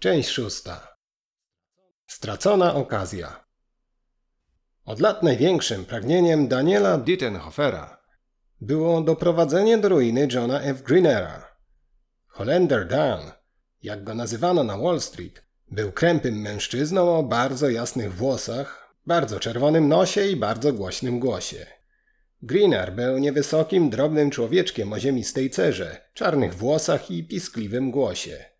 Część szósta. Stracona okazja. Od lat największym pragnieniem Daniela Dittenhofera było doprowadzenie do ruiny Johna F. Greenera. Holender Dan, jak go nazywano na Wall Street, był krępym mężczyzną o bardzo jasnych włosach, bardzo czerwonym nosie i bardzo głośnym głosie. Greener był niewysokim, drobnym człowieczkiem o ziemistej cerze, czarnych włosach i piskliwym głosie.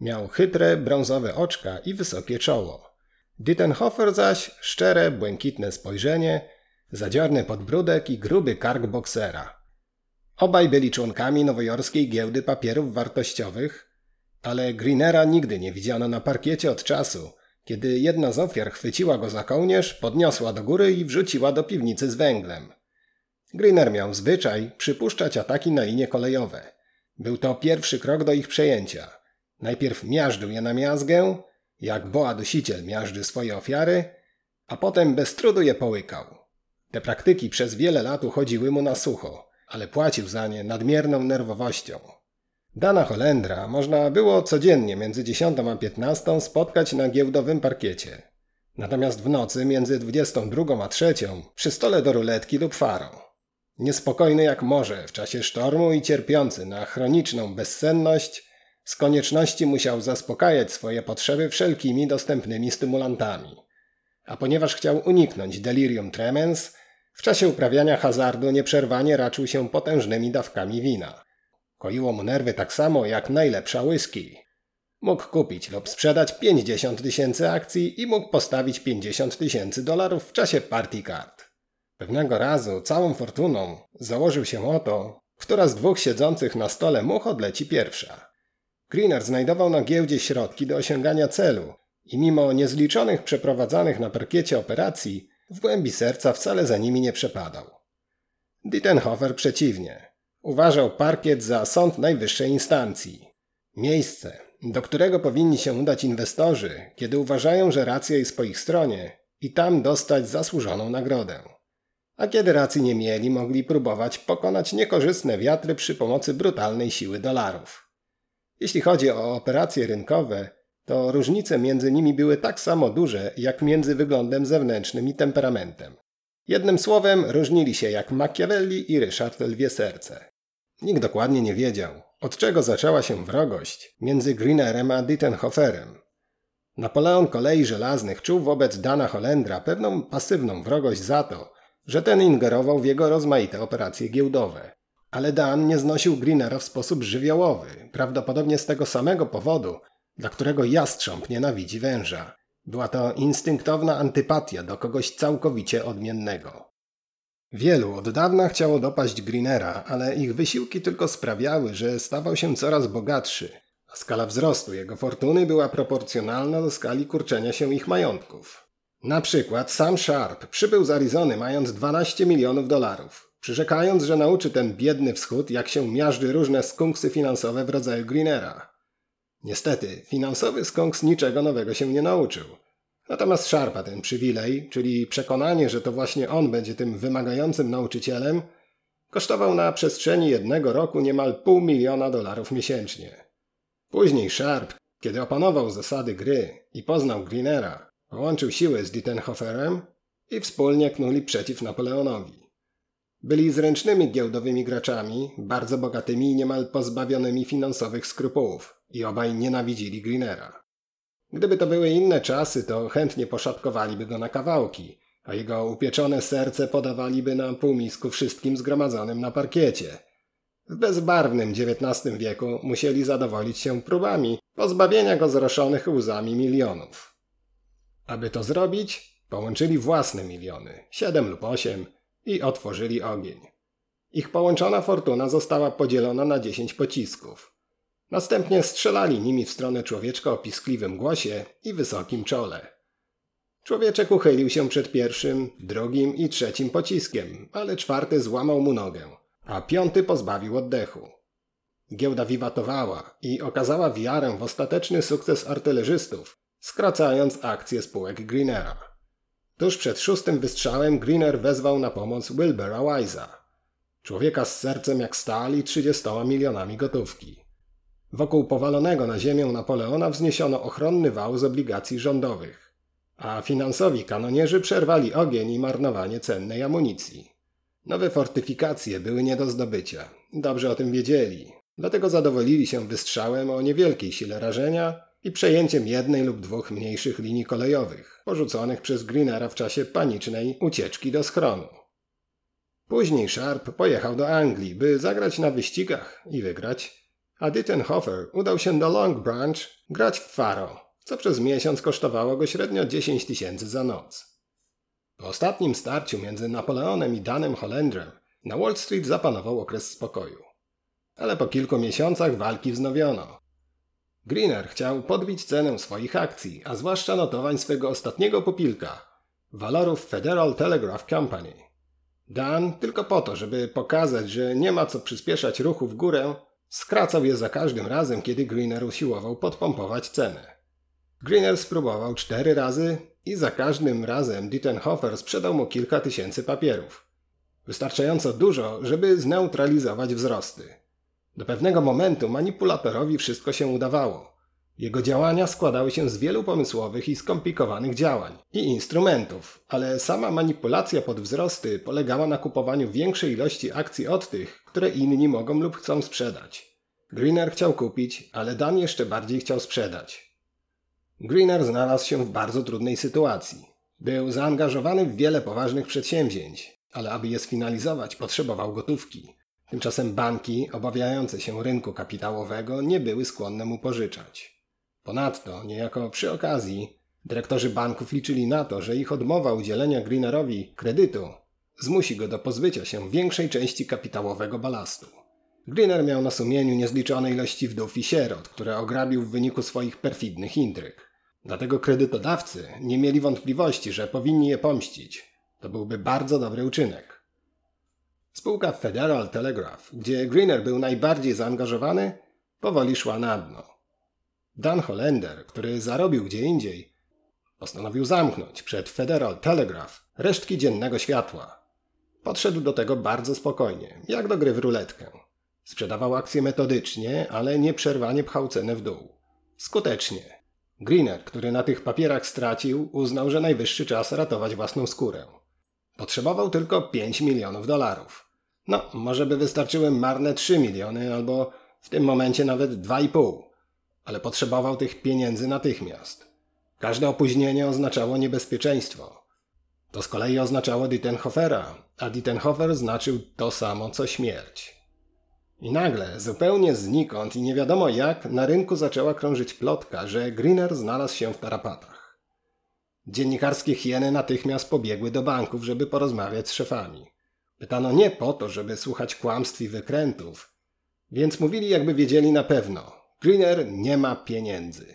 Miał chytre, brązowe oczka i wysokie czoło. Dittenhofer zaś szczere, błękitne spojrzenie, zadziorny podbródek i gruby kark boksera. Obaj byli członkami nowojorskiej giełdy papierów wartościowych, ale Greenera nigdy nie widziano na parkiecie od czasu, kiedy jedna z ofiar chwyciła go za kołnierz, podniosła do góry i wrzuciła do piwnicy z węglem. Greener miał zwyczaj przypuszczać ataki na linie kolejowe. Był to pierwszy krok do ich przejęcia. Najpierw miażdżył je na miazgę, jak boa dusiciel miażdży swoje ofiary, a potem bez trudu je połykał. Te praktyki przez wiele lat uchodziły mu na sucho, ale płacił za nie nadmierną nerwowością. Dana Holendra można było codziennie między 10 a 15 spotkać na giełdowym parkiecie. Natomiast w nocy między 22 a 3 przy stole do ruletki lub farą. Niespokojny jak morze w czasie sztormu i cierpiący na chroniczną bezsenność, z konieczności musiał zaspokajać swoje potrzeby wszelkimi dostępnymi stymulantami. A ponieważ chciał uniknąć delirium tremens, w czasie uprawiania hazardu nieprzerwanie raczył się potężnymi dawkami wina. Koiło mu nerwy tak samo jak najlepsza whisky. Mógł kupić lub sprzedać 50 tysięcy akcji i mógł postawić 50 tysięcy dolarów w czasie party card. Pewnego razu całą fortuną założył się o to, która z dwóch siedzących na stole much odleci pierwsza. Greener znajdował na giełdzie środki do osiągania celu i mimo niezliczonych przeprowadzanych na parkiecie operacji, w głębi serca wcale za nimi nie przepadał. Dittenhofer przeciwnie. Uważał parkiet za sąd najwyższej instancji. Miejsce, do którego powinni się udać inwestorzy, kiedy uważają, że racja jest po ich stronie i tam dostać zasłużoną nagrodę. A kiedy racji nie mieli, mogli próbować pokonać niekorzystne wiatry przy pomocy brutalnej siły dolarów. Jeśli chodzi o operacje rynkowe, to różnice między nimi były tak samo duże, jak między wyglądem zewnętrznym i temperamentem. Jednym słowem, różnili się jak Machiavelli i Ryszard Lwie Serce. Nikt dokładnie nie wiedział, od czego zaczęła się wrogość między Greenerem a Dittenhoferem. Napoleon kolei żelaznych czuł wobec Dana Holendra pewną pasywną wrogość za to, że ten ingerował w jego rozmaite operacje giełdowe. Ale Dan nie znosił Greenera w sposób żywiołowy, prawdopodobnie z tego samego powodu, dla którego jastrząb nienawidzi węża. Była to instynktowna antypatia do kogoś całkowicie odmiennego. Wielu od dawna chciało dopaść Greenera, ale ich wysiłki tylko sprawiały, że stawał się coraz bogatszy, a skala wzrostu jego fortuny była proporcjonalna do skali kurczenia się ich majątków. Na przykład sam Sharp przybył z Arizony mając 12 milionów dolarów przyrzekając, że nauczy ten biedny wschód, jak się miażdży różne skunksy finansowe w rodzaju Greenera. Niestety, finansowy skunks niczego nowego się nie nauczył. Natomiast szarpa ten przywilej, czyli przekonanie, że to właśnie on będzie tym wymagającym nauczycielem, kosztował na przestrzeni jednego roku niemal pół miliona dolarów miesięcznie. Później Sharp, kiedy opanował zasady gry i poznał Greenera, połączył siły z Dittenhoferem i wspólnie knuli przeciw Napoleonowi. Byli zręcznymi giełdowymi graczami, bardzo bogatymi i niemal pozbawionymi finansowych skrupułów i obaj nienawidzili Greenera. Gdyby to były inne czasy, to chętnie poszatkowaliby go na kawałki, a jego upieczone serce podawaliby na półmisku wszystkim zgromadzonym na parkiecie. W bezbarwnym XIX wieku musieli zadowolić się próbami pozbawienia go zroszonych łzami milionów. Aby to zrobić, połączyli własne miliony, siedem lub osiem, i otworzyli ogień. Ich połączona fortuna została podzielona na dziesięć pocisków. Następnie strzelali nimi w stronę człowieczka o piskliwym głosie i wysokim czole. Człowieczek uchylił się przed pierwszym, drugim i trzecim pociskiem, ale czwarty złamał mu nogę, a piąty pozbawił oddechu. Giełda wiwatowała i okazała wiarę w ostateczny sukces artylerzystów, skracając akcje spółek Greenera. Tuż przed szóstym wystrzałem Greener wezwał na pomoc Wilbera Wise'a. Człowieka z sercem jak stal i 30 milionami gotówki. Wokół powalonego na ziemię Napoleona wzniesiono ochronny wał z obligacji rządowych, a finansowi kanonierzy przerwali ogień i marnowanie cennej amunicji. Nowe fortyfikacje były nie do zdobycia. Dobrze o tym wiedzieli, dlatego zadowolili się wystrzałem o niewielkiej sile rażenia i przejęciem jednej lub dwóch mniejszych linii kolejowych, porzuconych przez Greenera w czasie panicznej ucieczki do schronu. Później Sharp pojechał do Anglii, by zagrać na wyścigach i wygrać, a Dittenhofer udał się do Long Branch grać w faro, co przez miesiąc kosztowało go średnio 10 tysięcy za noc. Po ostatnim starciu między Napoleonem i Danem Holendrem na Wall Street zapanował okres spokoju. Ale po kilku miesiącach walki wznowiono. Greener chciał podbić cenę swoich akcji, a zwłaszcza notowań swego ostatniego pupilka, walorów Federal Telegraph Company. Dan, tylko po to, żeby pokazać, że nie ma co przyspieszać ruchu w górę, skracał je za każdym razem, kiedy Greener usiłował podpompować cenę. Greener spróbował cztery razy i za każdym razem Dittenhofer sprzedał mu kilka tysięcy papierów. Wystarczająco dużo, żeby zneutralizować wzrosty. Do pewnego momentu manipulatorowi wszystko się udawało. Jego działania składały się z wielu pomysłowych i skomplikowanych działań i instrumentów, ale sama manipulacja pod wzrosty polegała na kupowaniu większej ilości akcji od tych, które inni mogą lub chcą sprzedać. Greener chciał kupić, ale Dan jeszcze bardziej chciał sprzedać. Greener znalazł się w bardzo trudnej sytuacji. Był zaangażowany w wiele poważnych przedsięwzięć, ale aby je sfinalizować, potrzebował gotówki. Tymczasem banki, obawiające się rynku kapitałowego, nie były skłonne mu pożyczać. Ponadto, niejako przy okazji, dyrektorzy banków liczyli na to, że ich odmowa udzielenia Greenerowi kredytu zmusi go do pozbycia się większej części kapitałowego balastu. Greener miał na sumieniu niezliczone ilości wdów i sierot, które ograbił w wyniku swoich perfidnych intryg. Dlatego kredytodawcy nie mieli wątpliwości, że powinni je pomścić. To byłby bardzo dobry uczynek. Spółka Federal Telegraph, gdzie Greener był najbardziej zaangażowany, powoli szła na dno. Dan Hollander, który zarobił gdzie indziej, postanowił zamknąć przed Federal Telegraph resztki dziennego światła. Podszedł do tego bardzo spokojnie, jak do gry w ruletkę. Sprzedawał akcje metodycznie, ale nieprzerwanie pchał cenę w dół. Skutecznie. Greener, który na tych papierach stracił, uznał, że najwyższy czas ratować własną skórę. Potrzebował tylko 5 milionów dolarów. No, może by wystarczyły marne 3 miliony, albo w tym momencie nawet 2,5. Ale potrzebował tych pieniędzy natychmiast. Każde opóźnienie oznaczało niebezpieczeństwo. To z kolei oznaczało Dittenhofera, a Dittenhofer znaczył to samo co śmierć. I nagle, zupełnie znikąd i nie wiadomo jak, na rynku zaczęła krążyć plotka, że Greener znalazł się w tarapatach. Dziennikarskie hieny natychmiast pobiegły do banków, żeby porozmawiać z szefami. Pytano nie po to, żeby słuchać kłamstw i wykrętów, więc mówili jakby wiedzieli na pewno. Greener nie ma pieniędzy.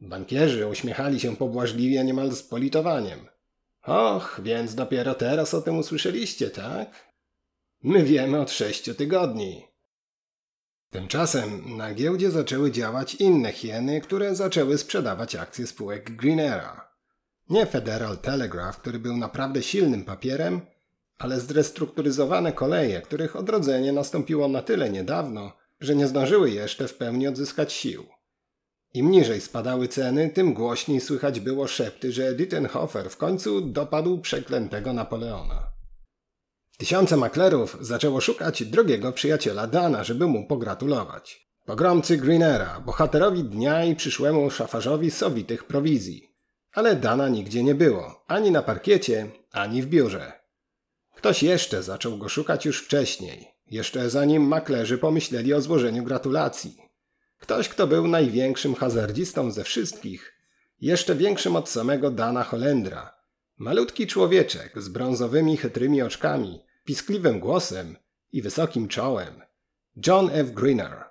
Bankierzy uśmiechali się pobłażliwie niemal z politowaniem. Och, więc dopiero teraz o tym usłyszeliście, tak? My wiemy od sześciu tygodni. Tymczasem na giełdzie zaczęły działać inne hieny, które zaczęły sprzedawać akcje spółek Greenera. Nie Federal Telegraph, który był naprawdę silnym papierem, ale zrestrukturyzowane koleje, których odrodzenie nastąpiło na tyle niedawno, że nie zdążyły jeszcze w pełni odzyskać sił. Im niżej spadały ceny, tym głośniej słychać było szepty, że Dittenhofer w końcu dopadł przeklętego Napoleona. Tysiące maklerów zaczęło szukać drogiego przyjaciela Dana, żeby mu pogratulować. Pogromcy Greenera, bohaterowi dnia i przyszłemu szafarzowi sowitych prowizji. Ale Dana nigdzie nie było, ani na parkiecie, ani w biurze. Ktoś jeszcze zaczął go szukać już wcześniej, jeszcze zanim maklerzy pomyśleli o złożeniu gratulacji. Ktoś, kto był największym hazardzistą ze wszystkich, jeszcze większym od samego Dana Holendra. Malutki człowieczek z brązowymi, chytrymi oczkami, piskliwym głosem i wysokim czołem. John F. Greener.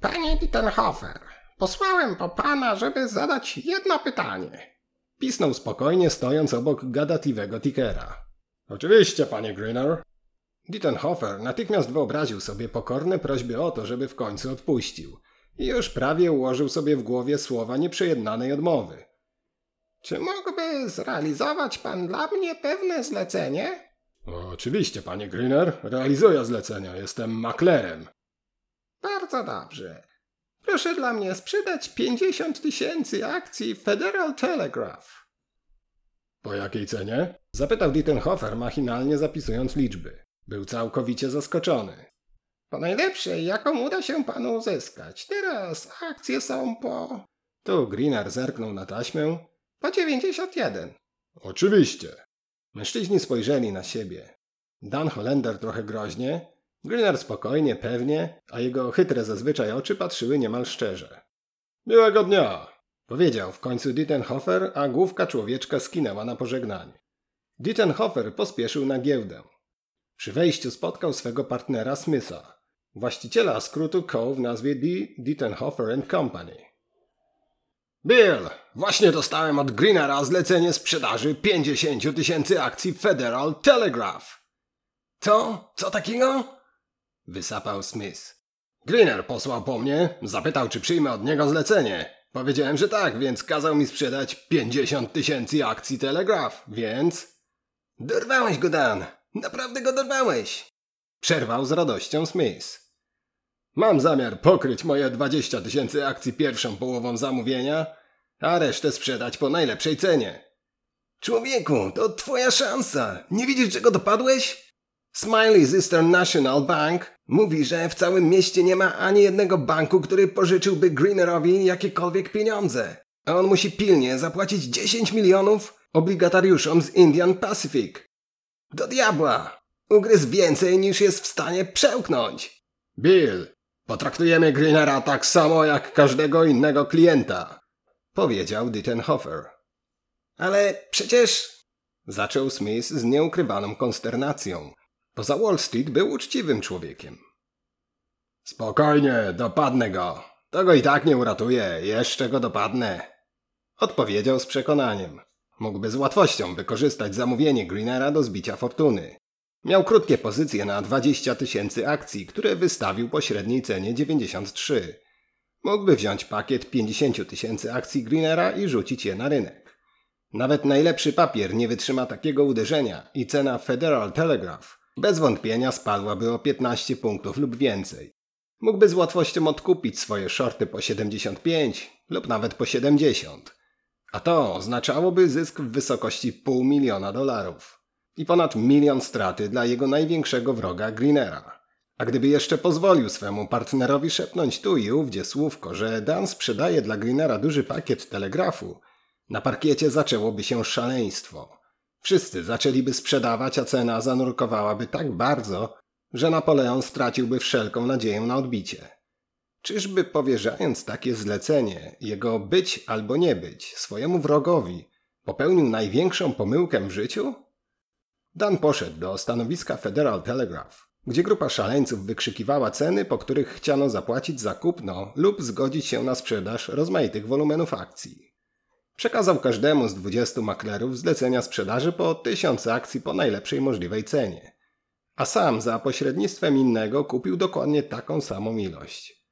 Panie Dittenhofer, posłałem po pana, żeby zadać jedno pytanie. Pisnął spokojnie, stojąc obok gadatliwego Tickera. Oczywiście, panie Greener. Dittenhofer natychmiast wyobraził sobie pokorne prośby o to, żeby w końcu odpuścił. I już prawie ułożył sobie w głowie słowa nieprzejednanej odmowy. Czy mógłby zrealizować pan dla mnie pewne zlecenie? Oczywiście, panie Greener. Realizuję zlecenia. Jestem maklerem. Bardzo dobrze. Proszę dla mnie sprzedać 50 tysięcy akcji Federal Telegraph. Po jakiej cenie? Zapytał Dittenhofer, machinalnie zapisując liczby. Był całkowicie zaskoczony. Po najlepszej, jaką uda się panu uzyskać. Teraz akcje są po... Tu Greener zerknął na taśmę. po 91. Oczywiście. Mężczyźni spojrzeli na siebie. Dan Hollander trochę groźnie, Greener spokojnie, pewnie, a jego chytre zazwyczaj oczy patrzyły niemal szczerze. Miłego dnia, powiedział w końcu Dittenhofer, a główka człowieczka skinęła na pożegnanie. Dittenhofer pospieszył na giełdę. Przy wejściu spotkał swego partnera Smitha, właściciela skrótu Co w nazwie D. Dittenhofer Company. Bill, właśnie dostałem od Greenera zlecenie sprzedaży 50 tysięcy akcji Federal Telegraph. Co? Co takiego? Wysapał Smith. Greener posłał po mnie, zapytał, czy przyjmę od niego zlecenie. Powiedziałem, że tak, więc kazał mi sprzedać 50 tysięcy akcji Telegraph, więc... Dorwałeś go, Dan! Naprawdę go dorwałeś! Przerwał z radością Smith. Mam zamiar pokryć moje 20 tysięcy akcji pierwszą połową zamówienia, a resztę sprzedać po najlepszej cenie. Człowieku, to twoja szansa. Nie widzisz, czego dopadłeś? Smiley z Eastern National Bank mówi, że w całym mieście nie ma ani jednego banku, który pożyczyłby Greenerowi jakiekolwiek pieniądze. A on musi pilnie zapłacić 10 milionów obligatariuszom z Indian Pacific. Do diabła! Ugryzł więcej niż jest w stanie przełknąć. Bill, potraktujemy Greenera tak samo jak każdego innego klienta, powiedział Dittenhofer. Ale przecież... Zaczął Smith z nieukrywaną konsternacją. Poza Wall Street był uczciwym człowiekiem. Spokojnie, dopadnę go. To go i tak nie uratuje, jeszcze go dopadnę. Odpowiedział z przekonaniem. Mógłby z łatwością wykorzystać zamówienie Greenera do zbicia fortuny. Miał krótkie pozycje na 20 tysięcy akcji, które wystawił po średniej cenie 93. Mógłby wziąć pakiet 50 tysięcy akcji Greenera i rzucić je na rynek. Nawet najlepszy papier nie wytrzyma takiego uderzenia i cena Federal Telegraph bez wątpienia spadłaby o 15 punktów lub więcej. Mógłby z łatwością odkupić swoje shorty po 75 lub nawet po 70. A to oznaczałoby zysk w wysokości pół miliona dolarów i ponad milion straty dla jego największego wroga Greenera. A gdyby jeszcze pozwolił swemu partnerowi szepnąć tu i ówdzie słówko, że Dan sprzedaje dla Greenera duży pakiet telegrafu, na parkiecie zaczęłoby się szaleństwo. Wszyscy zaczęliby sprzedawać, a cena zanurkowałaby tak bardzo, że Napoleon straciłby wszelką nadzieję na odbicie. Czyżby powierzając takie zlecenie, jego być albo nie być, swojemu wrogowi, popełnił największą pomyłkę w życiu? Dan poszedł do stanowiska Federal Telegraph, gdzie grupa szaleńców wykrzykiwała ceny, po których chciano zapłacić za kupno lub zgodzić się na sprzedaż rozmaitych wolumenów akcji. Przekazał każdemu z 20 maklerów zlecenia sprzedaży po 1000 akcji po najlepszej możliwej cenie. A sam za pośrednictwem innego kupił dokładnie taką samą ilość.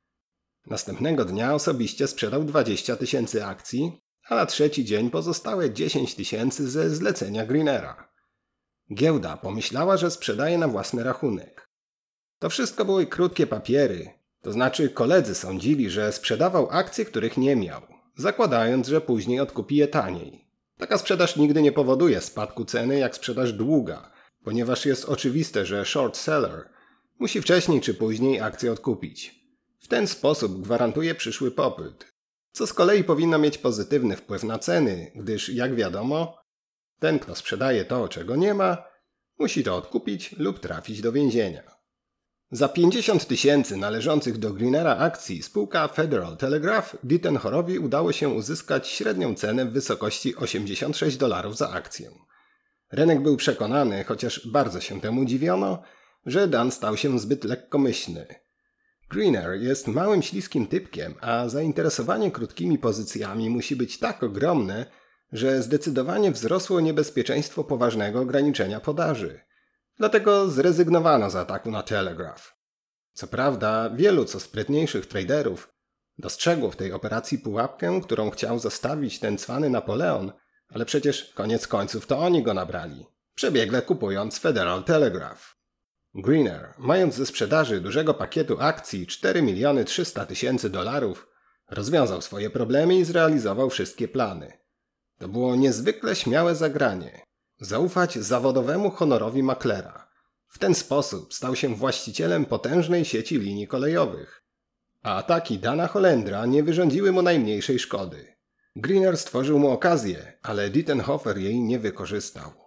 Następnego dnia osobiście sprzedał 20 tysięcy akcji, a na trzeci dzień pozostałe 10 tysięcy ze zlecenia Greenera. Giełda pomyślała, że sprzedaje na własny rachunek. To wszystko były krótkie papiery, to znaczy koledzy sądzili, że sprzedawał akcje, których nie miał zakładając, że później odkupi je taniej. Taka sprzedaż nigdy nie powoduje spadku ceny jak sprzedaż długa, ponieważ jest oczywiste, że short seller musi wcześniej czy później akcję odkupić. W ten sposób gwarantuje przyszły popyt, co z kolei powinno mieć pozytywny wpływ na ceny, gdyż, jak wiadomo, ten, kto sprzedaje to, czego nie ma, musi to odkupić lub trafić do więzienia. Za 50 tysięcy należących do Greenera akcji spółka Federal Telegraph Dittenhorowi udało się uzyskać średnią cenę w wysokości 86 dolarów za akcję. Rynek był przekonany, chociaż bardzo się temu dziwiono, że Dan stał się zbyt lekkomyślny. Greener jest małym śliskim typkiem, a zainteresowanie krótkimi pozycjami musi być tak ogromne, że zdecydowanie wzrosło niebezpieczeństwo poważnego ograniczenia podaży – Dlatego zrezygnowano z ataku na Telegraph. Co prawda, wielu co sprytniejszych traderów dostrzegło w tej operacji pułapkę, którą chciał zostawić ten cwany Napoleon, ale przecież koniec końców to oni go nabrali, przebiegle kupując Federal Telegraph. Greener, mając ze sprzedaży dużego pakietu akcji 4 miliony 300 tysięcy dolarów, rozwiązał swoje problemy i zrealizował wszystkie plany. To było niezwykle śmiałe zagranie. Zaufać zawodowemu honorowi maklera. W ten sposób stał się właścicielem potężnej sieci linii kolejowych. A ataki Dana Holendra nie wyrządziły mu najmniejszej szkody. Greener stworzył mu okazję, ale Dittenhofer jej nie wykorzystał.